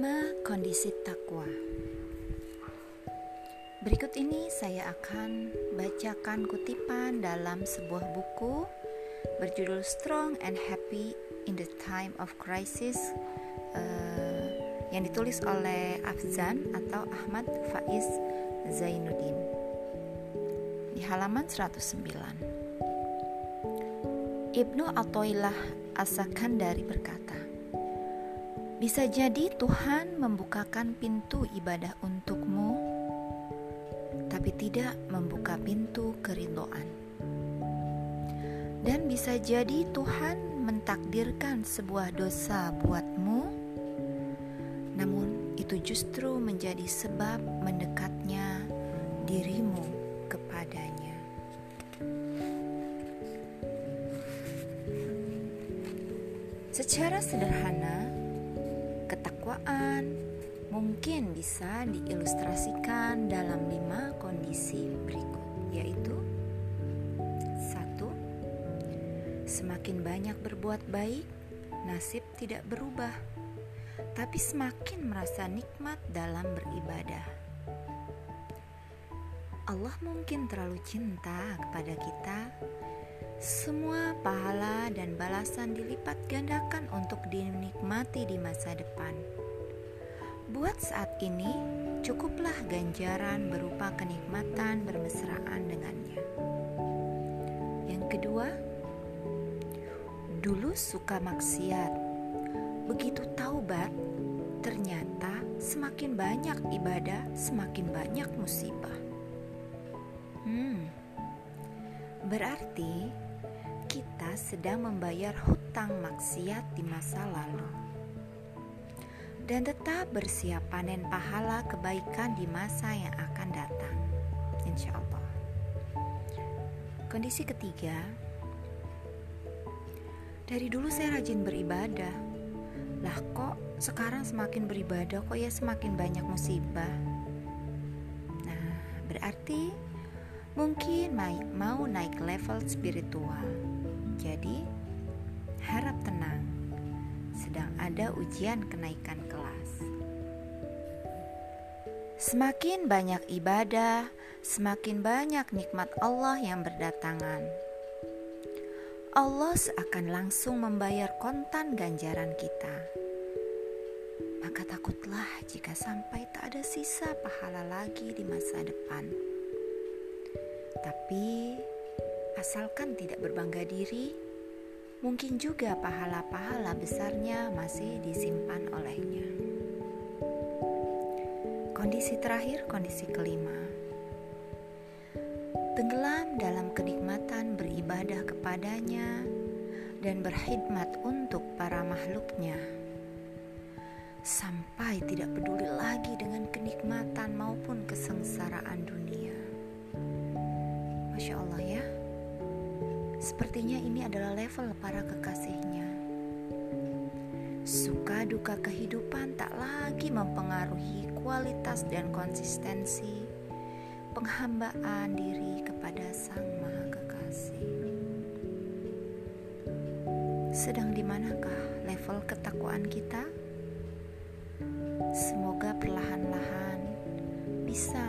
Kondisi takwa. Berikut ini saya akan bacakan kutipan dalam sebuah buku berjudul Strong and Happy in the Time of Crisis uh, yang ditulis oleh Afzan atau Ahmad Faiz Zainuddin di halaman 109. Ibnu Athoillah As-Sakandari berkata, bisa jadi Tuhan membukakan pintu ibadah untukmu, tapi tidak membuka pintu keridoan. Dan bisa jadi Tuhan mentakdirkan sebuah dosa buatmu, namun itu justru menjadi sebab mendekatnya dirimu kepadanya. Secara sederhana, Mungkin bisa diilustrasikan dalam lima kondisi berikut, yaitu satu, semakin banyak berbuat baik, nasib tidak berubah, tapi semakin merasa nikmat dalam beribadah. Allah mungkin terlalu cinta kepada kita semua pahala dan balasan dilipat gandakan untuk dinikmati di masa depan. Buat saat ini, cukuplah ganjaran berupa kenikmatan bermesraan dengannya. Yang kedua, dulu suka maksiat, begitu taubat, ternyata semakin banyak ibadah, semakin banyak musibah. Hmm, berarti kita sedang membayar hutang maksiat di masa lalu dan tetap bersiap panen pahala kebaikan di masa yang akan datang. Insya Allah. Kondisi ketiga, dari dulu saya rajin beribadah. Lah kok sekarang semakin beribadah kok ya semakin banyak musibah. Nah, berarti mungkin mau naik level spiritual. Jadi, harap tenang, sedang ada ujian kenaikan kelas. Semakin banyak ibadah, semakin banyak nikmat Allah yang berdatangan. Allah seakan langsung membayar kontan ganjaran kita. Maka takutlah jika sampai tak ada sisa pahala lagi di masa depan. Tapi Asalkan tidak berbangga diri, mungkin juga pahala-pahala besarnya masih disimpan olehnya. Kondisi terakhir, kondisi kelima. Tenggelam dalam kenikmatan beribadah kepadanya dan berkhidmat untuk para makhluknya sampai tidak peduli lagi dengan kenikmatan maupun kesengsaraan dunia. Masya Allah ya. Sepertinya ini adalah level para kekasihnya. Suka duka kehidupan tak lagi mempengaruhi kualitas dan konsistensi penghambaan diri kepada Sang Maha Kekasih. Sedang di manakah level ketakwaan kita? Semoga perlahan-lahan bisa